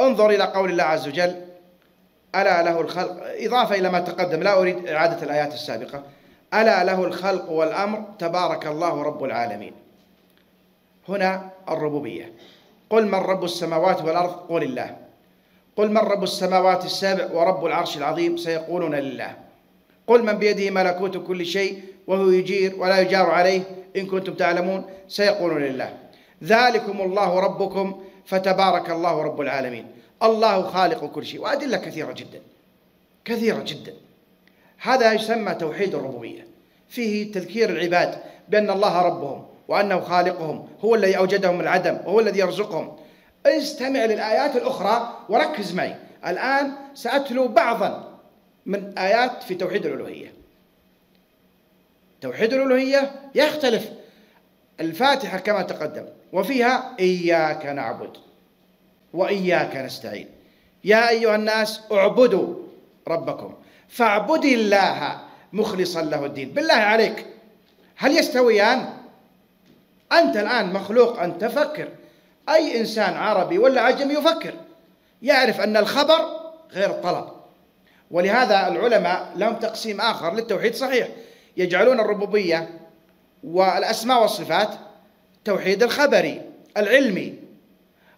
انظر إلى قول الله عز وجل ألا له الخلق إضافة إلى ما تقدم لا أريد إعادة الآيات السابقة. ألا له الخلق والأمر تبارك الله رب العالمين. هنا الربوبية. قل من رب السماوات والأرض؟ قل الله. قل من رب السماوات السابع ورب العرش العظيم؟ سيقولون لله. قل من بيده ملكوت كل شيء وهو يجير ولا يجار عليه إن كنتم تعلمون سيقولون لله. ذلكم الله ربكم فتبارك الله رب العالمين. الله خالق كل شيء وأدلة كثيرة جدا كثيرة جدا. هذا يسمى توحيد الربوبية. فيه تذكير العباد بأن الله ربهم وأنه خالقهم هو الذي أوجدهم من العدم وهو الذي يرزقهم. استمع للآيات الأخرى وركز معي. الآن سأتلو بعضا من آيات في توحيد الألوهية. توحيد الألوهية يختلف الفاتحة كما تقدم وفيها إياك نعبد وإياك نستعين. يا أيها الناس اعبدوا ربكم فاعبد الله مخلصا له الدين. بالله عليك هل يستويان؟ أنت الآن مخلوق أن تفكر. أي إنسان عربي ولا عجمي يفكر؟ يعرف أن الخبر غير الطلب. ولهذا العلماء لهم تقسيم آخر للتوحيد صحيح. يجعلون الربوبية والأسماء والصفات توحيد الخبري العلمي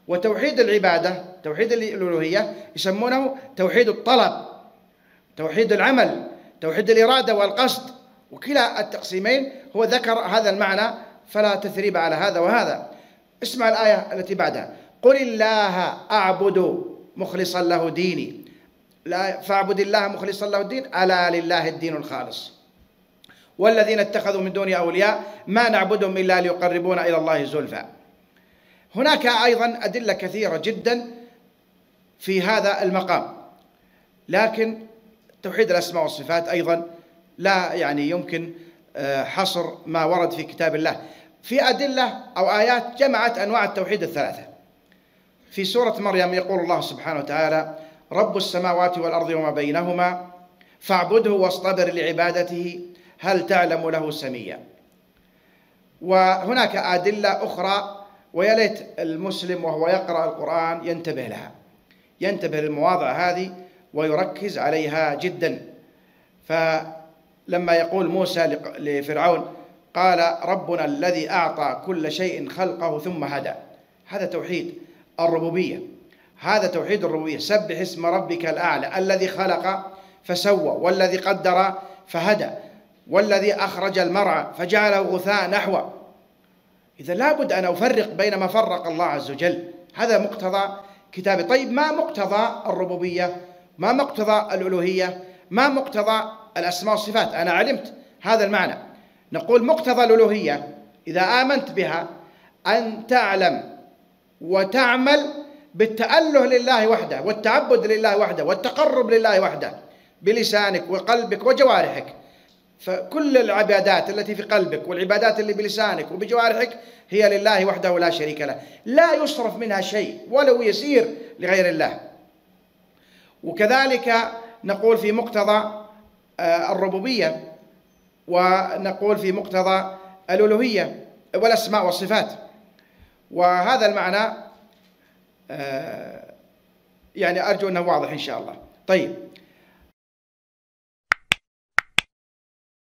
وتوحيد العبادة توحيد الألوهية يسمونه توحيد الطلب توحيد العمل توحيد الإرادة والقصد. وكلا التقسيمين هو ذكر هذا المعنى فلا تثريب على هذا وهذا. اسمع الآية التي بعدها. قل الله أعبد مخلصا له ديني. لا فاعبد الله مخلصا له الدين. ألا لله الدين الخالص. والذين اتخذوا من دونه أولياء ما نعبدهم إلا ليقربونا إلى الله زلفى. هناك أيضا أدلة كثيرة جدا في هذا المقام. لكن توحيد الأسماء والصفات أيضا لا يعني يمكن آه، حصر ما ورد في كتاب الله. في أدلة أو آيات جمعت أنواع التوحيد الثلاثة. في سورة مريم يقول الله سبحانه وتعالى رب السماوات والأرض وما بينهما فاعبده واصطبر لعبادته هل تعلم له سميا؟ وهناك أدلة أخرى ويا ليت المسلم وهو يقرأ القرآن ينتبه لها. ينتبه للمواضع هذه ويركز عليها جدا. فلما يقول موسى لفرعون قال ربنا الذي أعطى كل شيء خلقه ثم هدى. هذا توحيد الربوبية. هذا توحيد الربوبية. سبح اسم ربك الأعلى الذي خلق فسوى والذي قدر فهدى. والذي أخرج المرعى فجعله غثاء نحوه. إذا لابد أن أفرق بين ما فرق الله عز وجل. هذا مقتضى كتابه طيب ما مقتضى الربوبية؟ ما مقتضى الألوهية؟ ما مقتضى الأسماء والصفات؟ أنا علمت هذا المعنى. نقول مقتضى الألوهية إذا آمنت بها أن تعلم وتعمل بالتأله لله وحده والتعبد لله وحده والتقرب لله وحده بلسانك وقلبك وجوارحك. فكل العبادات التي في قلبك والعبادات اللي بلسانك وبجوارحك هي لله وحده لا شريك له. لا يصرف منها شيء ولو يسير لغير الله. وكذلك نقول في مقتضى آه، الربوبية ونقول في مقتضى الألوهية والأسماء والصفات. وهذا المعنى آه، يعني أرجو أنه واضح إن شاء الله. طيب